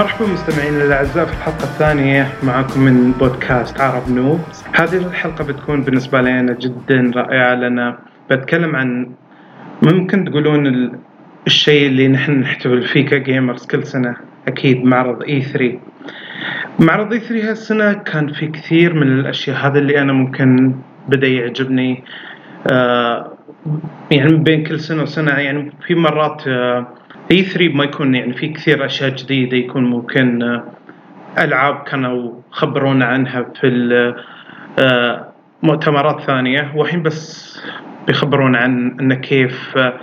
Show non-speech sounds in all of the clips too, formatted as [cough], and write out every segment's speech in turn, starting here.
مرحبا مستمعينا الأعزاء في الحلقة الثانية معكم من بودكاست عرب نوبز هذه الحلقة بتكون بالنسبة لنا جدا رائعة لنا بتكلم عن ممكن تقولون ال- الشيء اللي نحن نحتفل فيه كجيمرز كل سنة أكيد معرض اي 3 معرض اي 3 هالسنة كان في كثير من الأشياء. هذا اللي أنا ممكن بدأ يعجبني آه يعني بين كل سنة وسنة يعني في مرات E 3 ما يكون يعني في كثير أشياء جديدة يكون ممكن آه، ألعاب كانوا خبرونا عنها في آه، مؤتمرات ثانية. والحين بس بيخبرون عن انه كيف آه،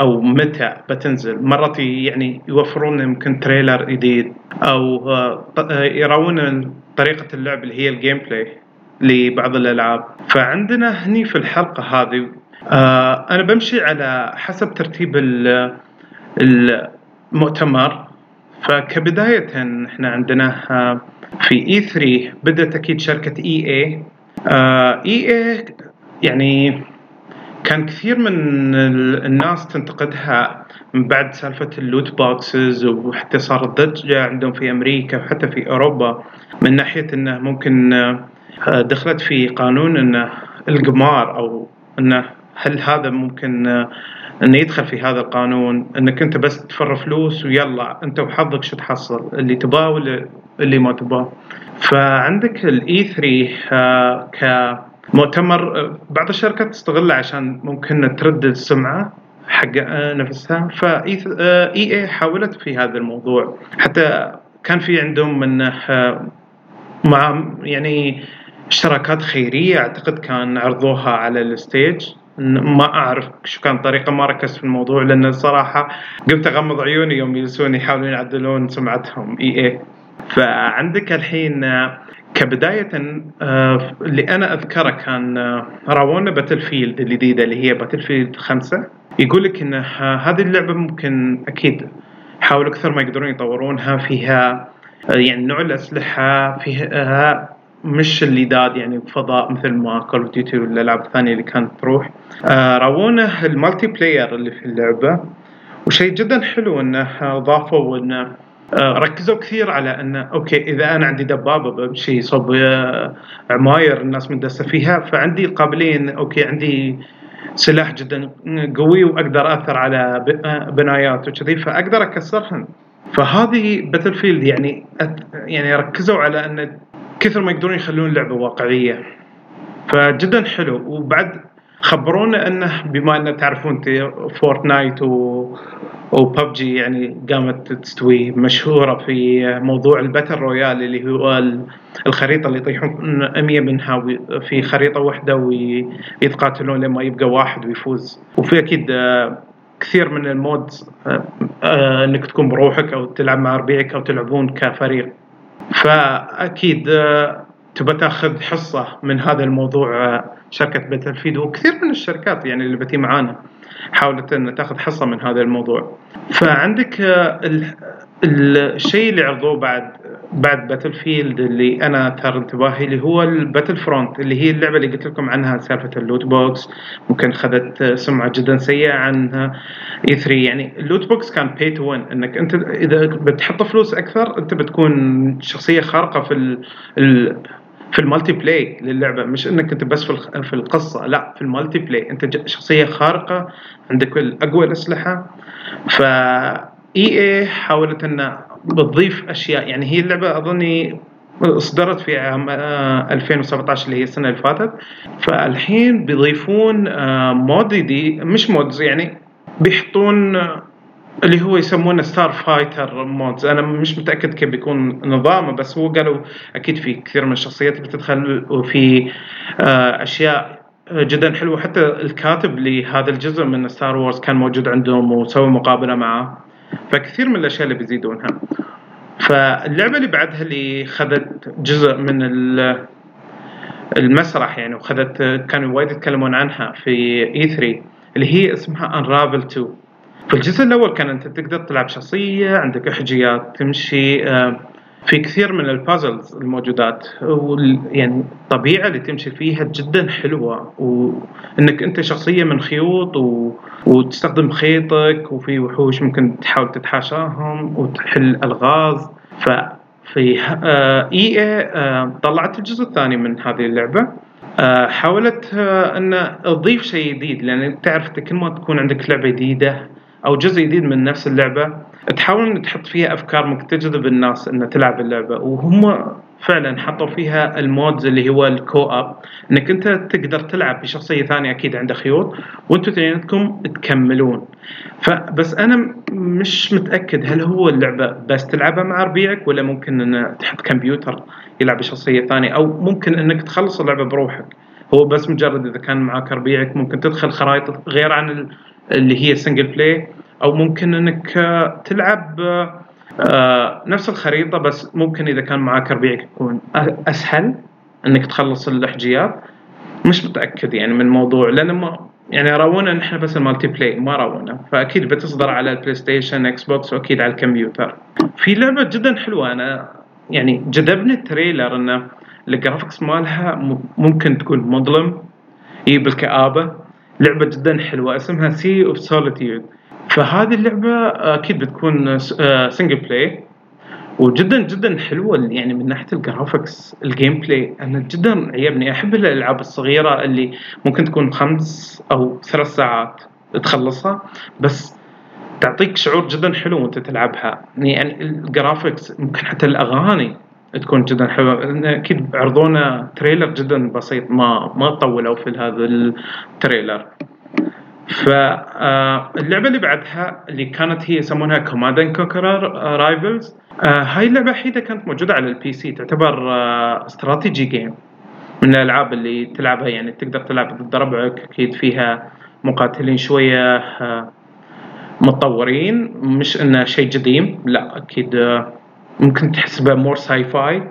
أو متى بتنزل. مرات يعني يوفرون يمكن trailer جديد أو يروون طريقة اللعب اللي هي ال gameplay لبعض الألعاب. فعندنا هني في الحلقة هذه أنا بمشي على حسب ترتيب ال- المؤتمر. فكبداية إحنا عندنا آه، في E 3 بدأت أكيد شركة EA EA يعني كان كثير من ال- الناس تنتقدها من بعد سالفة ال loot boxes وحتى صارت ضجة عندهم في أمريكا وحتى في أوروبا من ناحية أنه ممكن آه، دخلت في قانون أنه القمار أو أنه هل هذا ممكن آه، أنه يدخل في هذا القانون أنك أنت بس تفر فلوس ويلا أنت وحظك شو تحصل اللي تباه ولا اللي ما تباه. فعندك ال E 3 كمؤتمر آه، بعض الشركات تستغله عشان ممكن ترد السمعة حق آه، نفسها. ف EA حاولت في هذا الموضوع. حتى كان في عندهم من آه، مع يعني اشتراكات خيرية أعتقد كان عرضوها على ال stage. ما أعرف شو كان الطريقة ما ركزت في الموضوع لأن الصراحه قمت أغمض عيوني يوم يجلسون يحاولون يعدلون سمعتهم EA. فعندك الحين كبداية آه، اللي أنا أذكره كان آه، راونا Battlefield الجديدة اللي هي Battlefield خمسة. يقول لك إن آه، هذه اللعبة ممكن أكيد حاولوا أكثر ما يقدرون يطورونها فيها يعني نوع الأسلحة فيها مش اللي داد يعني فضاء مثل ما Call of Duty والالعاب الثانية اللي كانت تروح. آه، راونا ال multiplayer اللي في اللعبة. وشيء جدا حلو إنه ضافوا انه آه، ركزوا كثير على انه okay إذا أنا عندي دبابة بمشي صوب آه، عماير الناس مندسة فيها فعندي القابليه إن أوكي عندي سلاح جدا قوي وأقدر أثر على آه، بنايات وكذي فأقدر اكسرهن فهذه Battlefield يعني يعني ركزوا على إن كثر ما يقدرون يخلون اللعبة واقعية. فجدا حلو. وبعد خبرونا إنه بما إنه تعرفون Fortnite و وببجي يعني قامت تستوي مشهورة في موضوع ال battle royale اللي هو ال- الخريطة اللي يطيحون 100 منها في خريطة واحدة ويتقاتلون لما يبقى واحد ويفوز. وفي أكيد آه، كثير من المودز آه، آه، إنك تكون بروحك أو تلعب مع ربيعك أو تلعبون كفريق. فأكيد آه، تبى تأخذ حصة من هذا الموضوع آه، شركة باتل فيد وكثير من الشركات يعني اللي بتي معانا حاولت ان تأخذ حصة من هذا الموضوع. فعندك آه، ال- ال- الشيء اللي عرضوه بعد بعد Battlefield اللي أنا ثار انتباهي اللي هو ال Battlefront اللي هي اللعبة اللي قلت لكم عنها سالفة ال loot box ممكن خذت سمعة جدا سيئة عنها E 3 يعني ال loot box كان pay to win إنك أنت إذا بتحط فلوس أكثر أنت بتكون شخصية خارقة في ال في ال multiplay للعبة. مش إنك أنت بس في في القصة لا في ال multiplay انت شخصية خارقة عندك اقوى الأسلحة. ف EA حاولت انها بتضيف أشياء. يعني هي اللعبة أظني اصدرت في عام آه، 2017 اللي هي السنة اللي فاتت. فالحين بيضيفون آه، mode جديد مش modes يعني بيحطون آه، اللي هو يسمونه Starfighter modes أنا مش متأكد كيف بيكون نظامه بس هو قالوا أكيد في كثير من الشخصيات بتدخل وفي آه، أشياء جدا حلوة. حتى الكاتب لهذا الجزء من Star Wars كان موجود عندهم وسووا مقابلة معاه فكثير من الأشياء اللي بيزيدونها. فاللعبة اللي بعدها اللي خذت جزء من ال- المسرح يعني وخذت كانوا وايد يتكلمون عنها في E 3 اللي هي اسمها Unravel 2 في الجزء الأول كان أنت تقدر تلعب شخصية عندك احجيات تمشي آه، في كثير من ال puzzles الموجودات يعني الطبيعه اللي تمشي فيها جدا حلوة. وإنك أنت شخصيه من خيوط و... وتستخدم خيطك وفي وحوش ممكن تحاول تتحاشاهم وتحل ألغاز. ففي إي اي طلعت الجزء الثاني من هذه اللعبة. آه، حاولت آه، أن تضيف شيء جديد لأن تعرف كل ما تكون عندك لعبة جديدة أو جزء جديد من نفس اللعبة تحاول ان تحط فيها أفكار ممكن تجذب الناس إن تلعب اللعبة وهم فعلا حطوا فيها ال modes اللي هو ال co-op إنك أنت تقدر تلعب بشخصية ثانية أكيد عنده خيوط وأنتم اثنيناتكم تكملون. فبس أنا مش متأكد هل هو اللعبة بس تلعبها مع ربيعك ولا ممكن إن تحط كمبيوتر يلعب بشخصية ثانية أو ممكن إنك تخلص اللعبة بروحك. هو بس مجرد إذا كان معك ربيعك ممكن تدخل خرائط غير عن اللي هي single play أو ممكن إنك تلعب آه، نفس الخريطة بس ممكن إذا كان معك ربيعك يكون أسهل إنك تخلص الأحجيات. مش متأكد يعني من الموضوع لأن ما يعني راونا نحن بس ال multiplay ما راونا. فأكيد بتصدر على ال PlayStation Xbox وأكيد على الكمبيوتر. في لعبة جدا حلوة أنا يعني جذبني ال trailer انه ال graphics مالها ممكن تكون مظلم اي بالكآبة لعبة جدا حلوة اسمها Sea of Solitude فهذه اللعبة أكيد بتكون single play وجدا جدا حلوة يعني من ناحية ال graphics ال gameplay أنا جدا عجبني أحب الألعاب الصغيرة اللي ممكن تكون خمس أو ثلاث ساعات تخلصها بس تعطيك شعور جدا حلو وأنت تلعبها. يعني ال graphics ممكن حتى الأغاني تكون جدا حلوة. أكيد عرضونا trailer جدا بسيط ما ما طولوا في هذا ال trailer. فاللعبه اللي بعدها اللي كانت هي يسمونها Command and Conquer Rivals هاي اللعبة وحيده كانت موجودة على ال PC تعتبر strategy game من الألعاب اللي تلعبها يعني تقدر تلعب ضد ربعك أكيد فيها مقاتلين شوية متطورين مش إنه شيء قديم لا أكيد ممكن تحسبه more sci-fi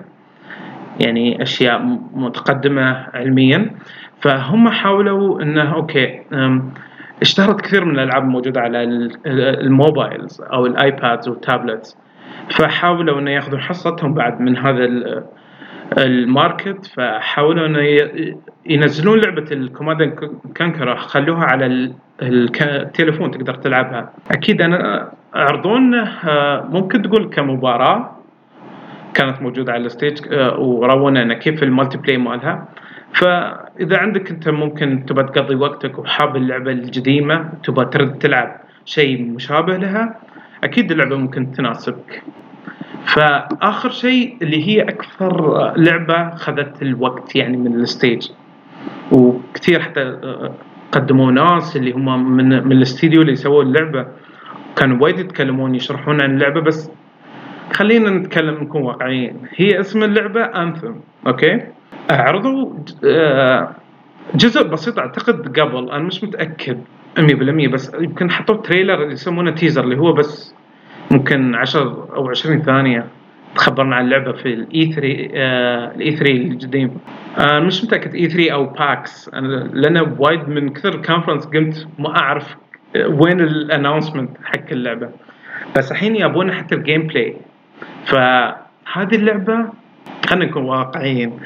يعني أشياء متقدمة علميا. فهم حاولوا إنه okay اشتهرت كثير من الألعاب الموجودة على ال mobiles أو ال iPads وال tablets فحاولوا إنه ياخذون حصتهم بعد من هذا ال market فحاولوا إنه ينزلون لعبة ال Command Conquer خلوها على التليفون تقدر تلعبها. أكيد أنا عرضوا آه، ممكن تقول كمباراة كانت موجودة على ال stage آه، ورونا كيف ال multiplay مالها. فإذا عندك أنت ممكن تبى تقضي وقتك وحاب اللعبة القديمه تبى ترد تلعب شيء مشابه لها أكيد اللعبة ممكن تناسبك. فآخر شيء اللي هي أكثر لعبة خذت الوقت يعني من الستيج. وكثير حتى قدموا ناس اللي هم من من الاستديو اللي سووا اللعبة كانوا وايد يتكلمون يشرحون عن اللعبة بس خلينا نتكلم نكون واقعيين. هي اسم اللعبة انثم okay؟ عرضوا آه، جزء بسيط أعتقد قبل. أنا مش متأكد 100% بس يمكن حطوا trailer يسمونه teaser اللي هو بس ممكن 10 أو 20 ثانية تخبرنا عن اللعبة في ال E3 ال E3 القديم أنا مش متأكد E3 أو PAX لأن وايد من كثر ال conference قمت ما أعرف وين ال announcement حق اللعبة. بس الحين يبون حتى ال gameplay فهذه اللعبة خلينا نكون واقعيين.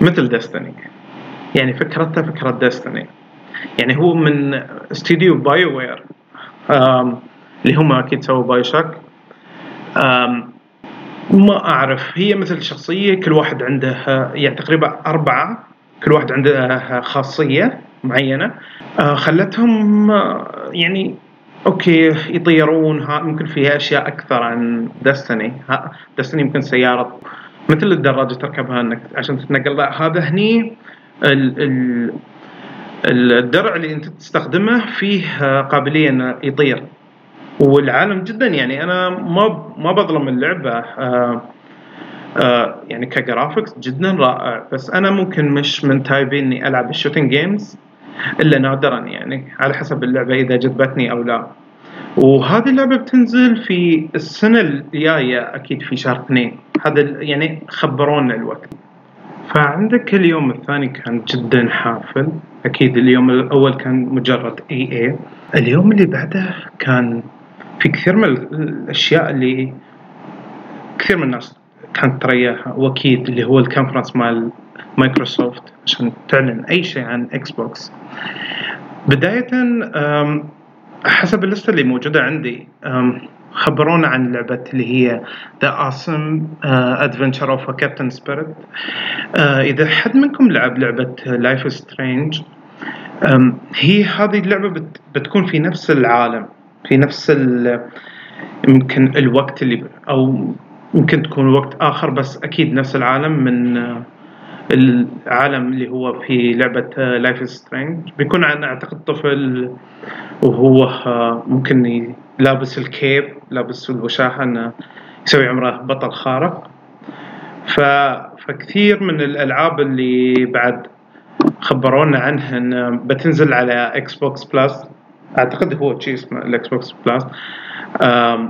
مثل Destiny يعني فكرتها فكرة Destiny يعني هو من استديو BioWare اللي هم أكيد سووا BioShock ما أعرف هي مثل شخصية كل واحد عنده يعني تقريبا أربعة كل واحد عنده خاصية معينة. آه، خلتهم آه، يعني okay يطيرون ممكن فيها أشياء أكثر عن Destiny Destiny يمكن سيارة مثل الدراجة تركبها إنك عشان تتنقل. لا هذا هني ال ال الدرع اللي أنت تستخدمه فيه قابلية إنه يطير. والعالم جدا يعني أنا ما ما بظلم اللعبة. آه آه يعني ك graphics جدا رائع. بس أنا ممكن مش من type إني ألعب ال shooting games إلا نادرا يعني على حسب اللعبة إذا جذبتني أو لا. وهذه اللعبة بتنزل في السنة الجاية أكيد في شهر اثنين. هذا يعني خبرونا الوقت. فعندك اليوم الثاني كان جدا حافل. أكيد اليوم الأول كان مجرد إي إي. اليوم اللي بعده كان في كثير من الأشياء اللي كثير من الناس كانت ترياها. وأكيد اللي هو الكونفرنس مال مايكروسوفت عشان تعلن أي شيء عن Xbox. بداية حسب اللستة اللي موجودة عندي خبرونا عن لعبة اللي هي The Awesome a Captain Spirit. uh, إذا حد منكم لعب لعبة Strange um, هي هذه اللعبة بت بتكون في نفس العالم في نفس يمكن الوقت اللي أو يمكن تكون وقت آخر بس أكيد نفس العالم من uh, العالم اللي هو في لعبة Life is Strange بيكون عن أعتقد طفل وهو ممكن لابس ال cape لابس الوشاحة إنه يسوي عمره بطل خارق. ف... فكثير من الألعاب اللي بعد خبرونا عنها إن بتنزل على Xbox Plus أعتقد هو شيء اسمه ال Xbox Plus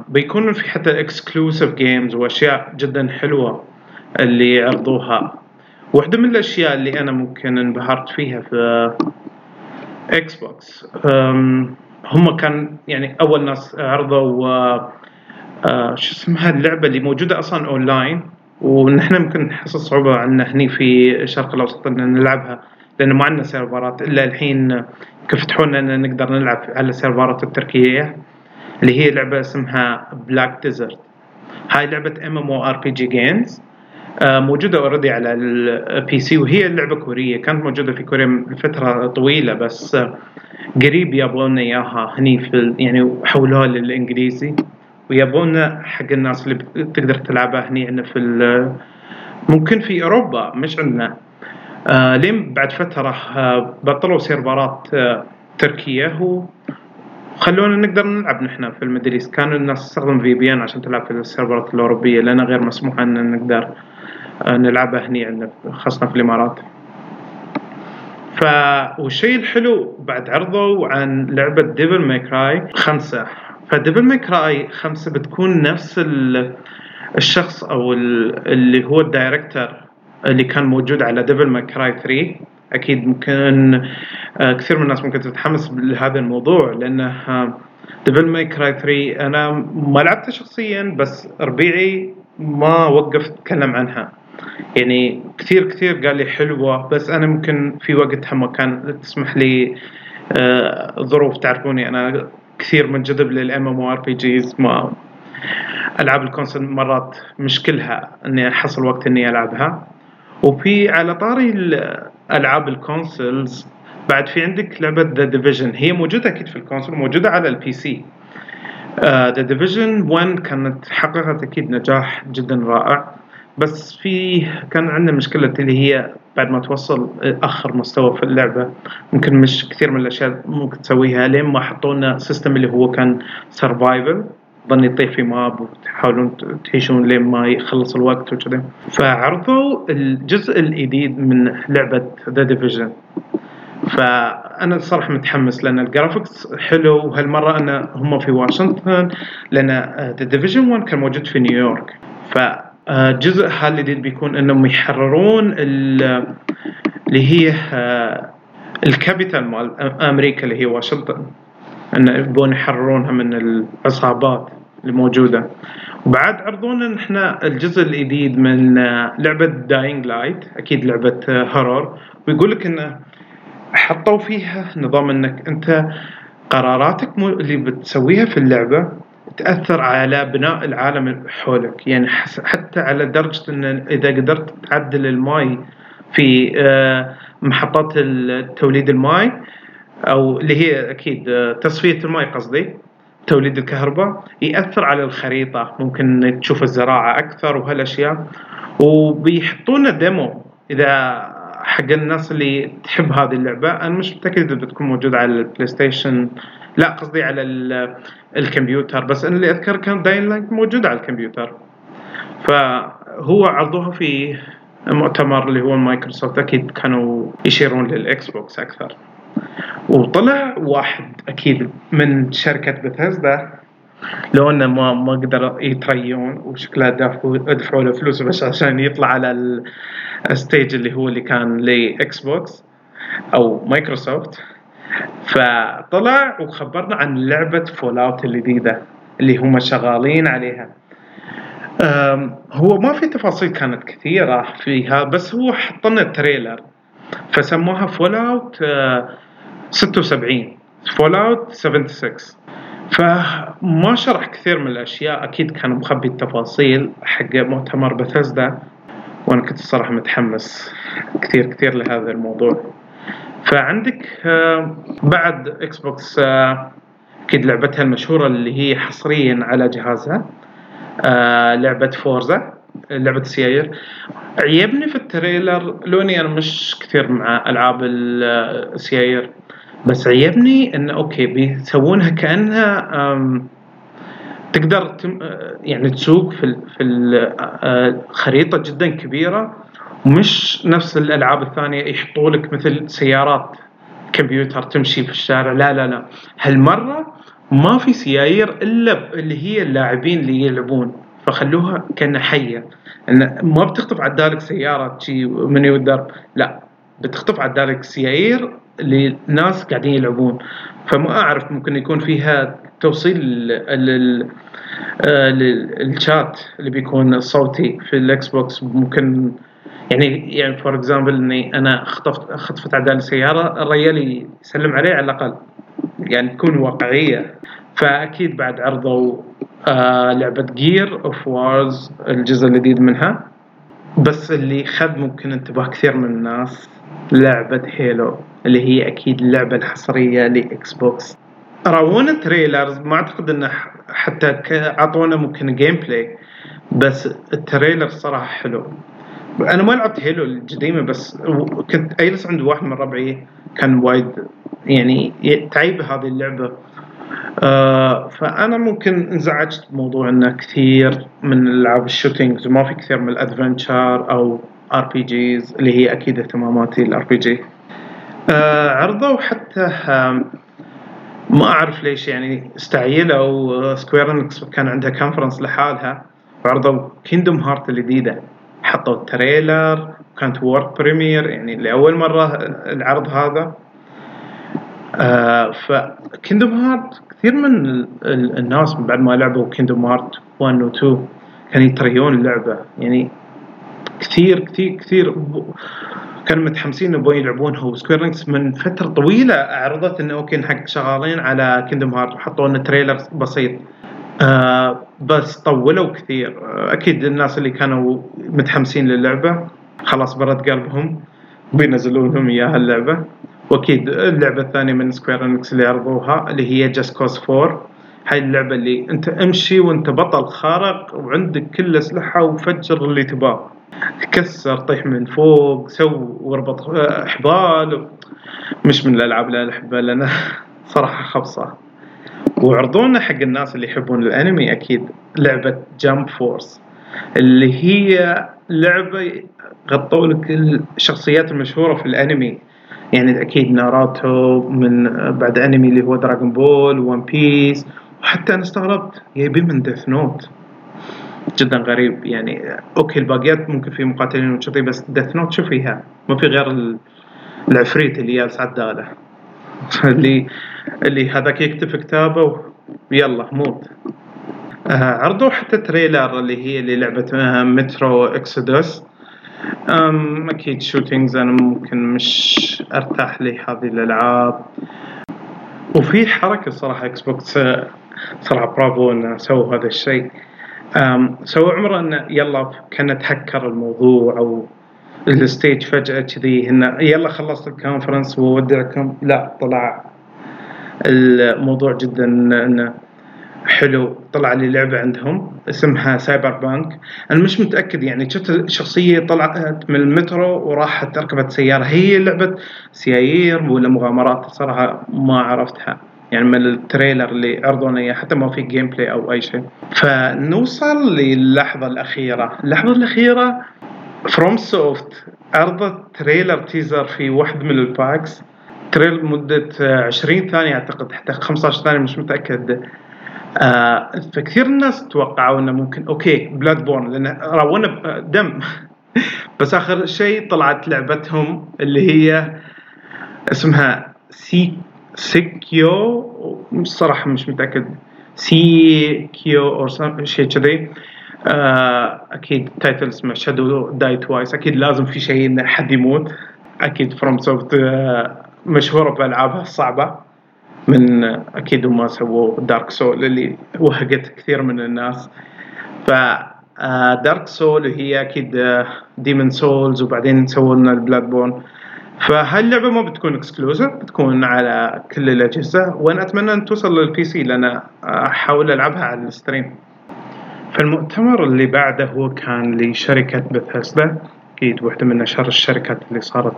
بيكونوا في حتى exclusive games وأشياء جدا حلوة اللي يعرضوها. واحدة من الأشياء اللي أنا ممكن انبهرت فيها في Xbox هم كان يعني أول ناس عرضوا شو اسمها اللعبة اللي موجودة أصلا أونلاين ونحن ممكن نحس صعوبة عنا هني في الشرق الأوسط إن نلعبها لأنه ما عندنا سيرفرات إلا الحين كفتحوا لنا إن نقدر نلعب على السيرفرات التركية اللي هي لعبة اسمها Black Desert هاي لعبة ام ام أو ار بي جي جيمز آه، موجودة already على ال PC وهي اللعبة كورية. كانت موجودة في كوريا لفترة طويلة بس آه، قريب يبغون إياها هني في يعني حولوها للإنجليزي. ويبغون حق الناس اللي تقدر تلعبها هني عندنا في ممكن في أوروبا مش عندنا. آه لين بعد فترة آه بطلوا سيرفرات تركية وخلونا نقدر نلعب نحن في المدريس. كانوا الناس تستخدم VPN عشان تلعب في السيرفرات الأوروبية لأن غير مسموح ان نقدر نلعبها هني عندنا خاصة في الإمارات. ف والشيء الحلو بعد عرضوا عن لعبة Devil May Cry خمسة. ف Devil May Cry خمسة بتكون نفس الشخص أو اللي هو ال director اللي كان موجود على Devil May Cry 3 أكيد ممكن آه، كثير من الناس ممكن تتحمس لهذا الموضوع لأنه Devil May Cry 3 أنا ما لعبتها شخصيا بس ربيعي ما وقف تكلم عنها. يعني كثير كثير قال لي حلوة بس أنا ممكن في وقتها ما كان تسمح لي آه، ظروف تعرفوني أنا كثير منجذب لل MMRPGs ما ألعاب ال console مرات مش كلها إني أحصل وقت إني ألعبها. وفي على طاري ألعاب ال consoles بعد في عندك لعبة The Division هي موجودة أكيد في ال console موجودة على ال PC The Division 1 كانت حققت أكيد نجاح جدا رائع. بس في كان عندنا مشكلة اللي هي بعد ما توصل أخر مستوى في اللعبة ممكن مش كثير من الأشياء ممكن تسويها لين ما حطوا لنا system اللي هو كان survival ظن يطيح في map وتحاولون تعيشون لين ما يخلص الوقت وكذا. فعرضوا الجزء الجديد من لعبة The Division فأنا الصراحه متحمس لأن ال graphics حلو وهالمرة انه هم في واشنطن لأن The Division 1 كان موجود في نيويورك ف جزء الجديد بيكون إنهم يحررون اللي هي آه، ال capital مال أمريكا اللي هي واشنطن. إن يبون يحررونها من العصابات اللي موجودة. وبعد عرضونا نحن الجزء الجديد من آه، لعبة Dying Light أكيد لعبة horror آه، ويقول لك إنه حطوا فيها نظام إنك أنت قراراتك اللي بتسويها في اللعبة تأثر على بناء العالم حولك. يعني حتى على درجة إن إذا قدرت تعدل الماي في آه، محطات توليد الماي أو اللي هي أكيد آه، تصفية الماي قصدي توليد الكهرباء يأثر على الخريطة. ممكن تشوف الزراعة أكثر وهالأشياء. وبيحطونا demo إذا حق الناس اللي تحب هذه اللعبة أنا مش متأكد إذا بتكون موجودة على ال PlayStation لا قصدي على الكمبيوتر بس أنا اللي أذكر كان Dying Light موجود على الكمبيوتر. فهو عرضوها في مؤتمر اللي هو مايكروسوفت أكيد كانوا يشيرون لل Xbox أكثر. وطلع واحد أكيد من شركة بثزدا لو إنه ما ما قدر يتريا وشكله دفعوا له فلوس بس عشان يطلع على ال stage اللي هو اللي كان ل Xbox أو مايكروسوفت. فطلع وخبرنا عن لعبة Fallout الجديدة اللي هم شغالين عليها. هو ما في تفاصيل كانت كثيرة فيها بس هو حط لنا ال trailer فسموها Fallout 76 Fallout 76 فما شرح كثير من الأشياء. أكيد كان مخبي التفاصيل حق مؤتمر بثزدا وأنا كنت الصراحه متحمس كثير كثير لهذا الموضوع. فعندك آه، بعد Xbox آه، أكيد لعبتها المشهورة اللي هي حصريا على جهازها آه، لعبة Forza لعبة السيايير عيبني في ال trailer لو إني أنا مش كثير مع ألعاب السيايير بس عيبني إنه okay بيسوونها كأنها تقدر يعني تسوق في في الخريطه جدا كبيرة. ومش نفس الألعاب الثانية يحطوا لك مثل سيارات كمبيوتر تمشي في الشارع. لا لا لا. هالمرة ما في سيايير إلا اللي هي اللاعبين اللي يلعبون. فخلوها كأنها حية. إن ما بتخطف عدالك سيارة شي من الدرب. لا بتخطف عدالك سيايير لناس قاعدين يلعبون. فما أعرف ممكن يكون فيها توصيل للشات اللي بيكون صوتي في ال Xbox. ممكن يعني يعني for example إني أنا خطفت خطفت عدال السيارة الرجال يسلم عليه على الأقل يعني تكون واقعية. فأكيد بعد عرضوا آه لعبة Gears of War الجزء الجديد منها. بس اللي خذ ممكن انتباه كثير من الناس لعبة Halo اللي هي أكيد اللعبة الحصرية ل Xbox. رأونا trailers ما أعتقد إنه حتى أعطونا ممكن gameplay بس ال trailer صراحة حلو. أنا ما لعبت Halo القديمة بس كنت أجلس عند واحد من ربعي كان وايد يعني تعيب هذه اللعبة. آه فأنا ممكن انزعجت بموضوع إنه كثير من ألعاب ال shootings وما في كثير من ال adventure أو RPGs اللي هي أكيد اهتماماتي ال RPG عرضوا حتى ما أعرف ليش يعني استعيلوا Square Enix كان عندها conference لحالها وعرضوا Kingdom Hearts الجديدة. حطوا ال trailer كانت world premiere يعني لأول مرة العرض هذا. آه ف Kingdom Hearts كثير من الناس بعد ما لعبوا Kingdom Hearts 1 و 2 كانوا يتريون اللعبة. يعني كثير كثير كثير كانوا متحمسين يبغون يلعبونها. و Square Enix من فترة طويلة عرضت إنه okay حق شغالين على Kingdom Hearts وحطوا لنا trailer بسيط. آه بس طولوا كثير. آه أكيد الناس اللي كانوا متحمسين للعبة خلاص برد قلبهم بينزلون لهم إياها اللعبة. وأكيد اللعبة الثانية من Square Enix اللي عرضوها اللي هي Just Cause 4 هاي اللعبة اللي أنت أمشي وأنت بطل خارق وعندك كل أسلحة وفجر اللي تباه كسر طيح من فوق سو واربط حبال مش من الألعاب اللي أحبها لأن [laughs] صراحة خبصة. وعرضونا حق الناس اللي يحبون الانمي أكيد لعبة Jump Force اللي هي لعبة حطوا لك الشخصيات المشهورة في الانمي. يعني أكيد ناروتو من بعد انمي اللي هو Dragon Ball و One Piece وحتى أنا استغربت جايبين من Death Note جدا غريب يعني okay الباقيات ممكن في مقاتلين وكذي بس Death Note شو فيها؟ ما في غير العفريت اللي جالس عداله [laughs] اللي اللي هذاك يكتب كتابه ويلا موت. آه عرضوا حتى trailer اللي هي اللي لعبة Metro Exodus أكيد shootings أنا ممكن مش أرتاح لهذه الألعاب. وفي حركة صراحة Xbox صراحة برافو إنه سووا هذا الشيء. سووا عمره انه يلا كأن تهكر الموضوع أو ال stage فجأة كذي انه يلا خلصت ال conference وودعكم. لا طلع الموضوع جدا إنه حلو طلع لي لعبة عندهم اسمها Cyberpunk. أنا مش متأكد يعني شفت شخصية طلعت من المترو وراحت ركبت سيارة. هي لعبة سيايير ولا مغامرات؟ صراحة ما عرفتها. يعني من ال trailer اللي عرضونا إياه حتى ما في gameplay أو أي شيء. فنوصل للحظة الأخيرة. اللحظة الأخيرة From Soft عرضت trailer teaser في واحد من الباكس. trailer مدة 20 ثانية أعتقد حتى 15 ثانية مش متأكد. آه فكثير الناس توقعوا إنه ممكن okay Bloodborne لأن راونا دم. [laughs] بس آخر شيء طلعت لعبتهم اللي هي اسمها سي Sekiro الصراحة مش متأكد. Sekiro أو شيء كذي. آه، أكيد title اسمه Shadow Die Twice أكيد لازم في شيء إن حد يموت. أكيد From Soft آه، مشهورة بألعابها الصعبة من أكيد هم سووا Dark Soul اللي وهقت كثير من الناس. ف Dark Soul هي أكيد Demon's Souls وبعدين سووا لنا ال Bloodborne فهاي اللعبة ما بتكون exclusive بتكون على كل الأجهزة. وأنا أتمنى أن توصل لل PC لأن أحاول ألعبها على ال stream. فالمؤتمر اللي بعده هو كان لشركة Bethesda أكيد واحدة من أشهر الشركات اللي صارت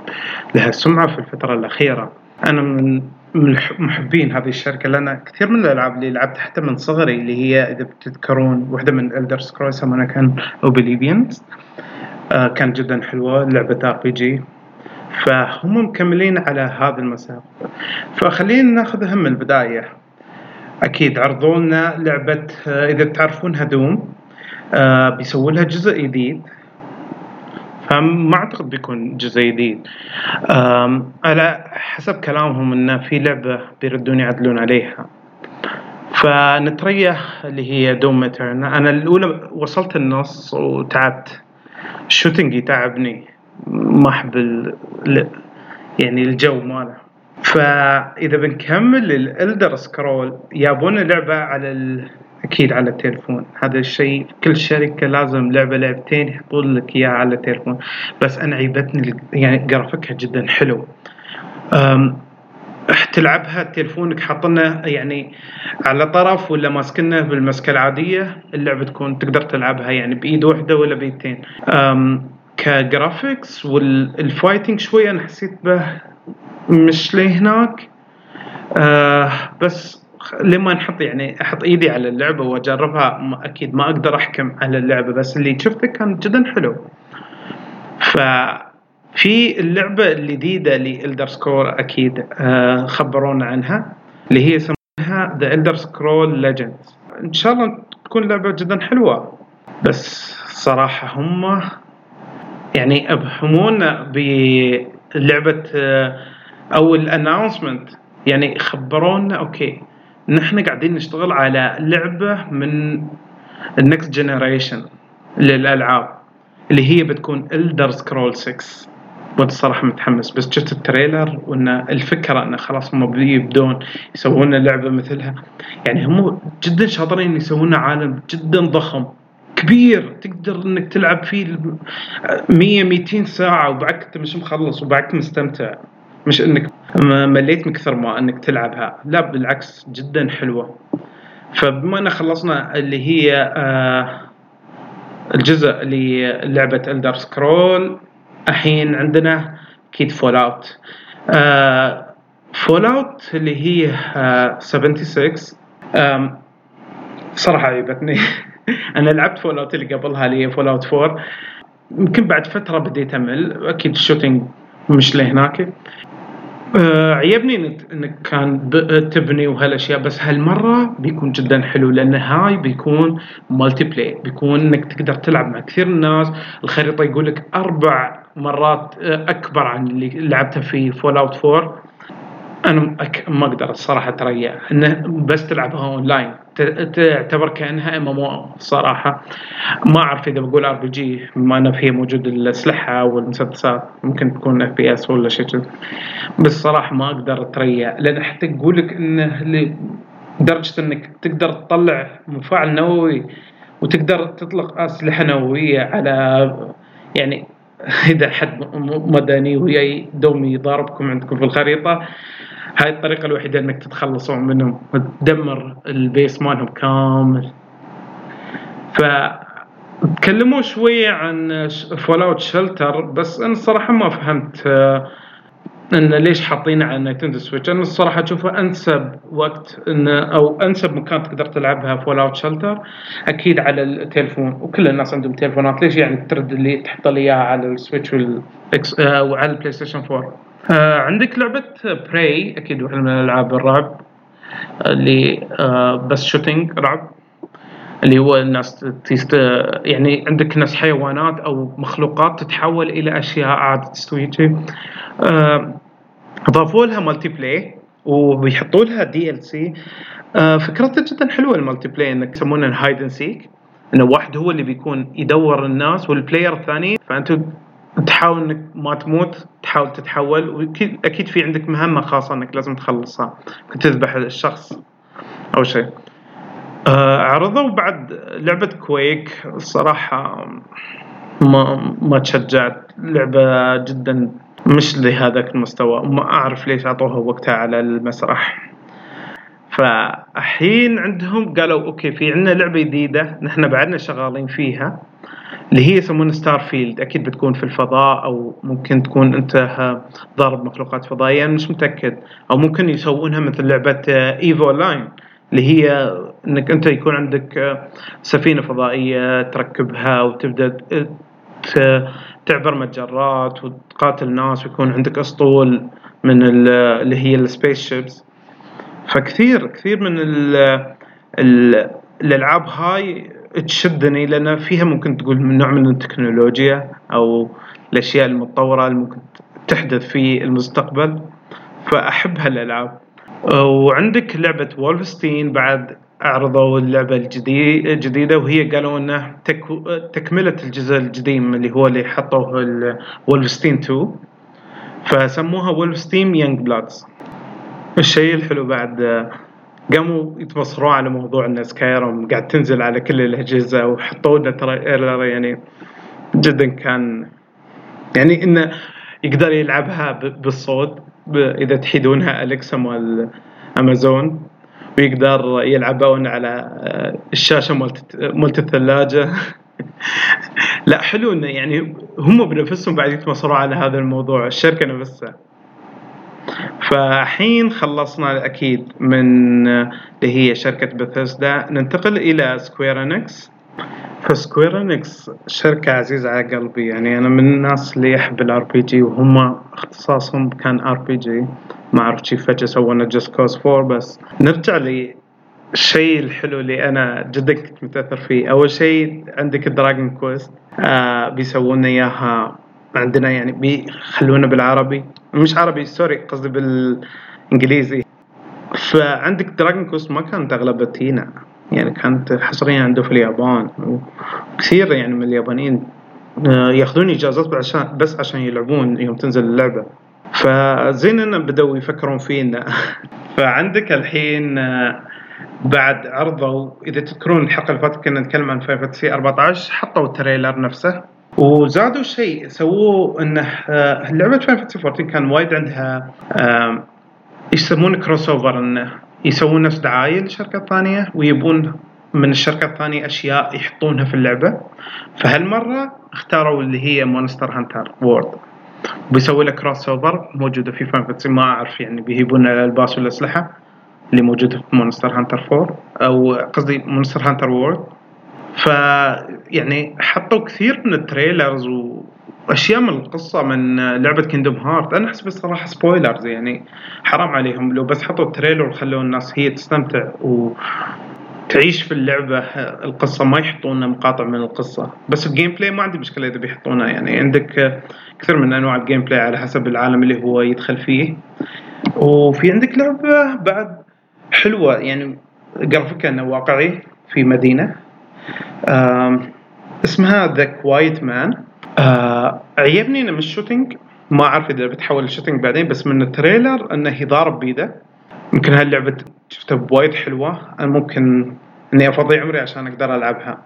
لها سمعة في الفترة الأخيرة. أنا من من محبين هذه الشركة لأن كثير من الألعاب اللي لعبتها حتى من صغري اللي هي إذا بتذكرون واحدة من Elder Scroll يسمونها كان Oblivion آه كانت جدا حلوة لعبة RPG فهم مكملين على هذا المسار. فخلينا ناخذها من البداية. أكيد عرضوا لنا لعبة آه، إذا تعرفونها Doom آه بيسووا لها جزء جديد. فما أعتقد بيكون جزء جديد على حسب كلامهم انه في لعبة بيردون يعدلون عليها. فنتريح اللي هي دوم مترن أنا الأولى وصلت النص وتعبت. الشوتنج يتعبني. ما أحب يعني الجو ماله. فإذا بنكمل الالدر سكرول يابون لعبة على. أكيد على التليفون. هذا الشيء كل شركة لازم لعبة لعبتين يحطون لك إياها على التليفون. بس أنا عيبتني يعني جرافيكها جدا حلو. تلعبها تليفونك حاطنه يعني على طرف ولا ماسكنه بالمسكة العادية اللعبة تكون تقدر تلعبها يعني بإيد واحدة ولا بإيدتين. ك graphics وال fighting شوي أنا حسيت به مش لهناك آه بس لما نحط يعني أحط إيدي على اللعبة وأجربها أكيد ما أقدر أحكم على اللعبة بس اللي شفته كان جدا حلو. ف في اللعبة الجديدة ل Elder Scroll أكيد آه خبرونا عنها اللي هي يسمونها The Elder Scroll Legends إن شاء الله تكون لعبة جدا حلوة بس صراحة هم يعني أبهمونا بلعبة آه أو ال announcement يعني خبرونا okay. نحن قاعدين نشتغل على لعبة من ال next generation للألعاب اللي هي بتكون Elder Scroll 6 وأنا الصراحه متحمس بس شفت ال trailer وإن الفكرة انه خلاص هم بيبدون يسوون لعبة مثلها. يعني هم جدا شاطرين يسوون عالم جدا ضخم كبير تقدر إنك تلعب فيه 100 200 ساعة وبعدك انت مش مخلص وبعدك مستمتع. مش إنك مليت من كثر ما إنك تلعبها. لا بالعكس جدا حلوة. فبما إن خلصنا اللي هي آه الجزء اللي للعبة Elder Scroll الحين عندنا أكيد Fallout Fallout اللي هي آه 76 آه صراحة عجبتني. [laughs] أنا لعبت Fallout اللي قبلها اللي هي Fallout 4 يمكن بعد فترة بديت أمل. أكيد ال shooting مش لهناك. آه عيبني انك كان تبني وهالأشياء بس هالمرة بيكون جدا حلو لأن هاي بيكون multiplay بيكون إنك تقدر تلعب مع كثير الناس. الخريطة يقول لك أربع مرات آه، أكبر عن اللي لعبته في Fallout 4 أنا ما أقدر الصراحة اتريا إنه بس تلعبها اونلاين تعتبر كأنها MM صراحة. ما أعرف إذا بقول RPG بما انه فيها موجود الأسلحة والمسدسات ممكن تكون FPS ولا شيء بس صراحة ما أقدر اتريا لأن حتى يقول لك إنه لدرجة إنك تقدر تطلع مفاعل نووي وتقدر تطلق أسلحة نووية على يعني [laughs] إذا حد مدني وياي دوم يضاربكم عندكم في الخريطة هاي الطريقة الوحيدة إنك تتخلصون منهم وتدمر البيس مالهم كامل. ف تكلموا شوية عن Fallout Shelter بس أنا الصراحة ما فهمت آه، إن ليش حاطينه على Nintendo Switch أنا الصراحة أشوفه أنسب وقت ان أو أنسب مكان تقدر تلعبها Fallout Shelter أكيد على التليفون. وكل الناس عندهم تليفونات. ليش يعني ترد اللي تحط لي إياها على ال Switch وال X آه، وعلى ال PlayStation 4 آه عندك لعبة Prey أكيد واحدة من الالعاب الرعب اللي آه بس shooting رعب اللي هو الناس تست يعني عندك ناس حيوانات أو مخلوقات تتحول إلى أشياء عاد تستوي آه، اضافوا لها multiplay وبيحطوا لها DLC فكرتها جدا حلوة ال multiplay إنك تسمونه ال hide and seek إنه واحد هو اللي بيكون يدور الناس وال player الثاني فانتم تحاول إنك ما تموت تحاول تتحول أكيد في عندك مهمة خاصة إنك لازم تخلصها تذبح الشخص أو شيء. آه، عرضوا بعد لعبة Quake. الصراحة ما ما تشجعت. لعبة جدا مش لهذاك المستوى. ما أعرف ليش أعطوها وقتها على المسرح. فالحين عندهم قالوا أوكي في عندنا لعبة جديدة نحن بعدنا شغالين فيها. اللي هي يسمونها Starfield أكيد بتكون في الفضاء أو ممكن تكون أنت ضارب مخلوقات فضائية أنا مش متأكد. أو ممكن يسوونها مثل لعبة EVE Online اللي هي إنك أنت يكون عندك سفينة فضائية تركبها وتبدأ تعبر مجرات وتقاتل ناس ويكون عندك أسطول من اللي هي ال spaceships فكثير كثير من الألعاب هاي تشدني لأن فيها ممكن تقول من نوع من التكنولوجيا أو الأشياء المتطورة اللي ممكن تحدث في المستقبل فأحب هالألعاب. وعندك لعبة Wolfenstein بعد عرضوا اللعبة الجديدة وهي قالوا إنه تك... تكملة الجزء القديم اللي هو اللي حطوه Wolfenstein 2 فسموها Wolfenstein Youngblood الشيء الحلو بعد قاموا يتمصخرون على موضوع ان Skyrim قاعد تنزل على كل الأجهزة وحطوا لنا ترى يعني جدا كان يعني إنه يقدر يلعبها بالصوت إذا تحيدونها Alexa مال أمازون ويقدر يلعبون على آه، الشاشة مالت مالت الثلاجة. [laughs] لا حلو إنه يعني هم بنفسهم بعد يتمصخروا على هذا الموضوع الشركة نفسها. فحين خلصنا أكيد من اللي هي شركة بثيسدا ننتقل إلى Square Enix ف Square Enix شركة عزيزة على قلبي. يعني أنا من الناس اللي يحب ال RPG وهم اختصاصهم كان RPG ما أعرف كيف فجأة سوونا Just Cause Four بس نرجع لي الشيء الحلو اللي أنا جدا كنت متأثر فيه. أول شيء عندك ال Dragon Quest آه بيسوون إياها عندنا يعني بيخلونا بالعربي. مش عربي sorry قصدي بالإنجليزي. فعندك Dragon Quest ما كانت أغلبها هنا يعني كانت حصريا عنده في اليابان وكثير يعني من اليابانيين آه، ياخذون إجازات عشان بس عشان يلعبون يوم تنزل اللعبة. فزين إنه بدأوا يفكرون فينا. [laughs] فعندك الحين آه، بعد عرضوا إذا تذكرون الحلقة اللي فاتت كنا نتكلم عن فايف سي 14 حطوا ال trailer نفسه. وزادوا شيء سووه انه لعبه FF 14 كان وايد عندها يسمونه crossover انه يسوون نفس دعاية لشركات ثانية ويبون من الشركة الثانية أشياء يحطونها في اللعبة. فهالمرة اختاروا اللي هي Monster Hunter World بيسوي لك crossover موجودة في Final ما أعرف يعني بييبون الألباس والأسلحة اللي موجودة في Monster Hunter 4 أو قصدي Monster Hunter World ف يعني حطوا كثير من ال trailers و أشياء من القصة من لعبة Kingdom Hearts أنا أحس بصراحة spoilers يعني حرام عليهم. لو بس حطوا ال trailer وخلوا الناس هي تستمتع وتعيش في اللعبة القصة ما يحطون مقاطع من القصة. بس ال gameplay ما عندي مشكلة إذا بيحطونها يعني عندك كثير من أنواع ال gameplay على حسب العالم اللي هو يدخل فيه. وفي عندك لعبة بعد حلوة يعني جرافيكها إنه واقعي في مدينة. اسمها The Quiet Man آه عجبني انه مش shooting ما أعرف إذا بتحول ل shooting بعدين بس من ال trailer انه يضارب بيده. يمكن هاللعبة شفتها بوايد حلوة. أنا ممكن إني أفضي عمري عشان أقدر ألعبها.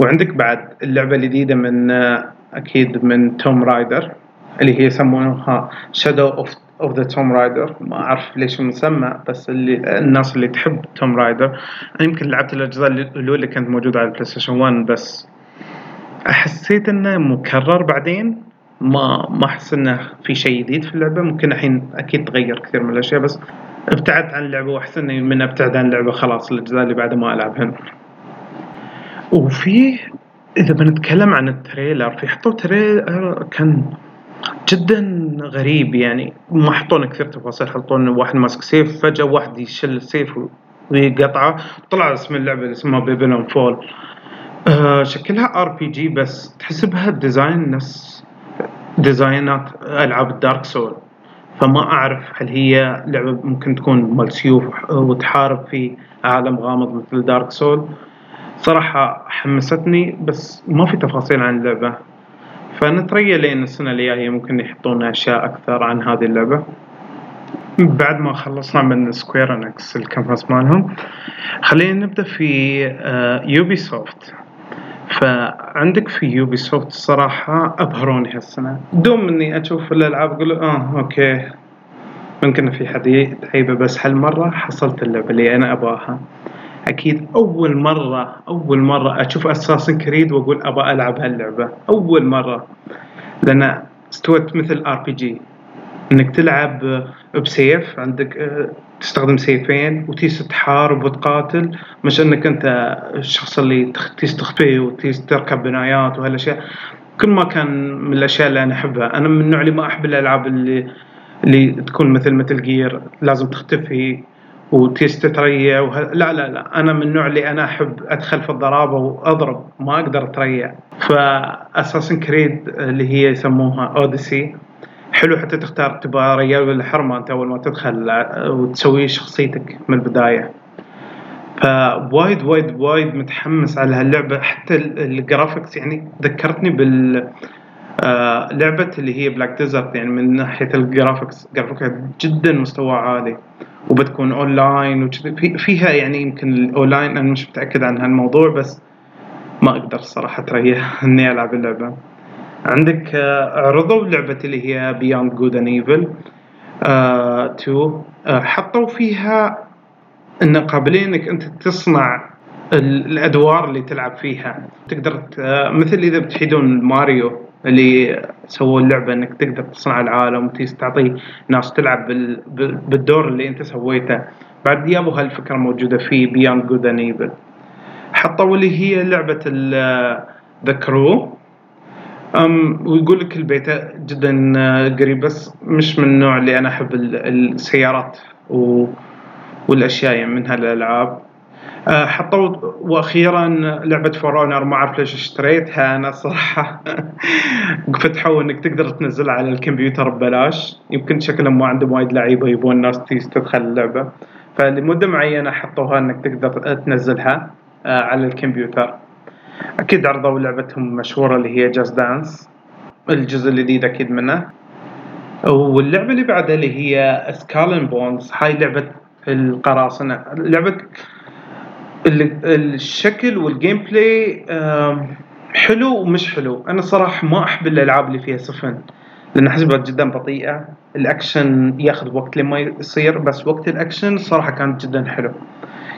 وعندك بعد اللعبة الجديدة من آه أكيد من Tomb Raider اللي هي يسمونها Shadow of of the Tomb Raider ما أعرف ليش المسمى بس اللي الناس اللي تحب Tomb Raider أنا يمكن لعبت الأجزاء الأولى اللي كانت موجودة على ال PlayStation 1 بس حسيت إنه مكرر بعدين. ما ما أحس إنه في شيء جديد في اللعبة. ممكن الحين أكيد تغير كثير من الأشياء بس ابتعدت عن اللعبة وأحس إني من ابتعد عن اللعبة. خلاص الأجزاء اللي بعدها ما العبهن وفي إذا بنتكلم عن ال trailer في حطوا trailer كان جدا غريب يعني ما حطونا كثير تفاصيل. حطونا واحد ماسك سيف فجأة واحد يشل السيف ويقطعه. طلع اسم اللعبة اللي اسمها Babylon's Fall آه شكلها RPG بس تحسبها ال design نفس design ات ألعاب ال Dark Souls فما أعرف هل هي لعبة ممكن تكون مال سيوف وتحارب في عالم غامض مثل Dark Souls صراحة حمستني بس ما في تفاصيل عن اللعبة. فنتريا لين السنة الجاية ممكن يحطون أشياء أكثر عن هذه اللعبة. بعد ما خلصنا من Square Enix ال conference مالهم خلينا نبدأ في Ubisoft فعندك في Ubisoft الصراحة أبهروني هالسنة. دوم إني أشوف الألعاب أقول آه أوكي. ممكن في حد يتعيبه بس هالمرة حصلت اللعبة اللي أنا أبغاها. أكيد أول مرة أول مرة أشوف Assassin's Creed وأقول أبغى ألعب هاللعبة. أول مرة. لأن استوت مثل RPG إنك تلعب بسيف عندك تستخدم سيفين وتيس تحارب وتقاتل مش إنك أنت الشخص اللي تيس تخفي وتيس تركب بنايات وهالأشياء. كل ما كان من الأشياء اللي أنا أحبها. أنا من النوع اللي ما أحب الألعاب اللي اللي تكون مثل Metal Gear لازم تختفي. وتيس تتريا وه... لا لا لا أنا من النوع اللي أنا أحب أدخل في الضرابة وأضرب ما أقدر اتريا ف Assassin's Creed اللي هي يسموها Odyssey حلو حتى تختار تبغى رجال ولا حرمة أنت أول ما تدخل وتسوي شخصيتك من البداية. فوايد وايد وايد متحمس على هاللعبة. حتى ال graphics يعني ذكرتني بال آه، لعبة اللي هي Black Desert يعني من ناحية ال graphics graphic ها جدا مستوى عالي. وبتكون اونلاين فيها يعني يمكن الاونلاين أنا مش متأكد عن هالموضوع بس ما أقدر الصراحة اتريا [laughs] إني ألعب اللعبة. عندك آه، عرضوا لعبة اللي هي Beyond Good and Evil 2 حطوا فيها إن قابلين إنك أنت تصنع الأدوار اللي تلعب فيها. تقدر مثل إذا بتحيدون ماريو. اللي سووا اللعبة إنك تقدر تصنع العالم وتعطي ناس تلعب بالدور اللي أنت سويته. بعد جابوا هالفكرة موجودة في Beyond Good and Evil حطوا اللي هي لعبة The Crew أم ويقول لك البيت جدا قريب بس مش من النوع اللي أنا أحب السيارات و والأشياء يعني من هالألعاب. حطوا وأخيرا لعبة For Honor ما اعرف ليش اشتريتها أنا صراحة. [laughs] فتحوا إنك تقدر تنزلها على الكمبيوتر ببلاش. يمكن شكلهم ما عندهم وايد لعيبة يبون الناس تدخل اللعبة. فلمدة معينة حطوها إنك تقدر تنزلها آه، على الكمبيوتر. أكيد عرضوا لعبتهم المشهوره اللي هي Just Dance الجزء الجديد أكيد منه واللعبة اللي بعدها اللي هي Skull and Bones هاي لعبة القراصنة. لعبة الشكل وال gameplay حلو ومش حلو. أنا صراحة ما أحب الألعاب اللي فيها سفن لأن احسبها جدا بطيئة. الأكشن ياخذ وقت لما يصير بس وقت الأكشن صراحة كانت جدا حلو.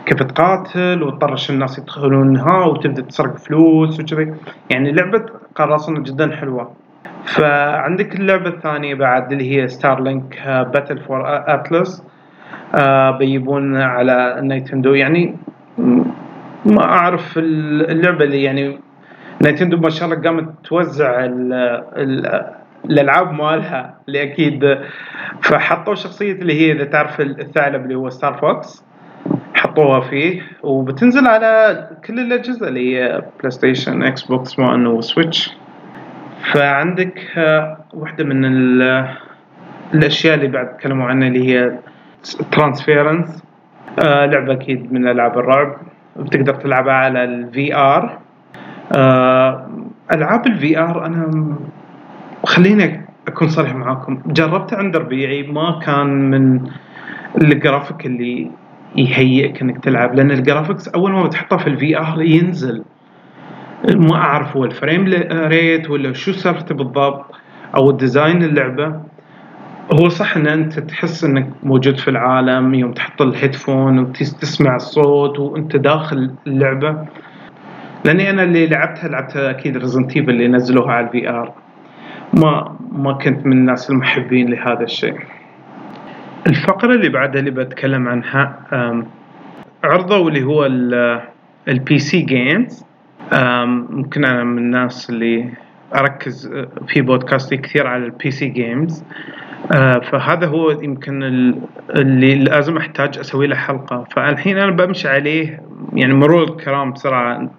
كيف تقاتل وتطرش الناس يدخلونها وتبدأ تسرق فلوس وكذي. يعني لعبة قراصنه جدا حلوة. فعندك اللعبة الثانية بعد اللي هي Starlink Battle for Atlas بيجيبون على Nintendo. يعني ما أعرف اللعبة اللي يعني Nintendo ما شاء الله قامت توزع ال ال الألعاب مالها اللي أكيد فحطوا شخصية اللي هي إذا تعرف الثعلب اللي هو Star Fox حطوها فيه وبتنزل على كل الأجهزة اللي هي PlayStation Xbox 1 و Switch فعندك آه، واحدة من الأشياء اللي بعد تكلموا عنها اللي هي Transference آه، لعبة أكيد من ألعاب الرعب. بتقدر تلعبها على ال VR آه، ألعاب ال VR أنا خليني أكون صريح معاكم. جربتها عند ربيعي ما كان من الجرافيك اللي يهيئك إنك تلعب لأن ال graphics أول ما بتحطه في ال VR ينزل. ما أعرف هو ال frame rate ولا شو سالفته بالضبط أو ال design اللعبة. هو صح إن أنت تحس إنك موجود في العالم يوم تحط ال headphone وتسمع الصوت وأنت داخل اللعبة؟ لأني أنا اللي لعبتها لعبتها أكيد Resident اللي نزلوها على ال VR ما ما كنت من الناس المحبين لهذا الشيء. الفقرة اللي بعدها اللي بتكلم عنها عرضوا اللي هو ال PC games ممكن أنا من الناس اللي أركز أه، في بودكاستي كثير على ال PC games فهذا هو يمكن اللي لازم أحتاج أسوي له حلقة. فالحين أنا بمشي عليه يعني مرور الكرام بسرعة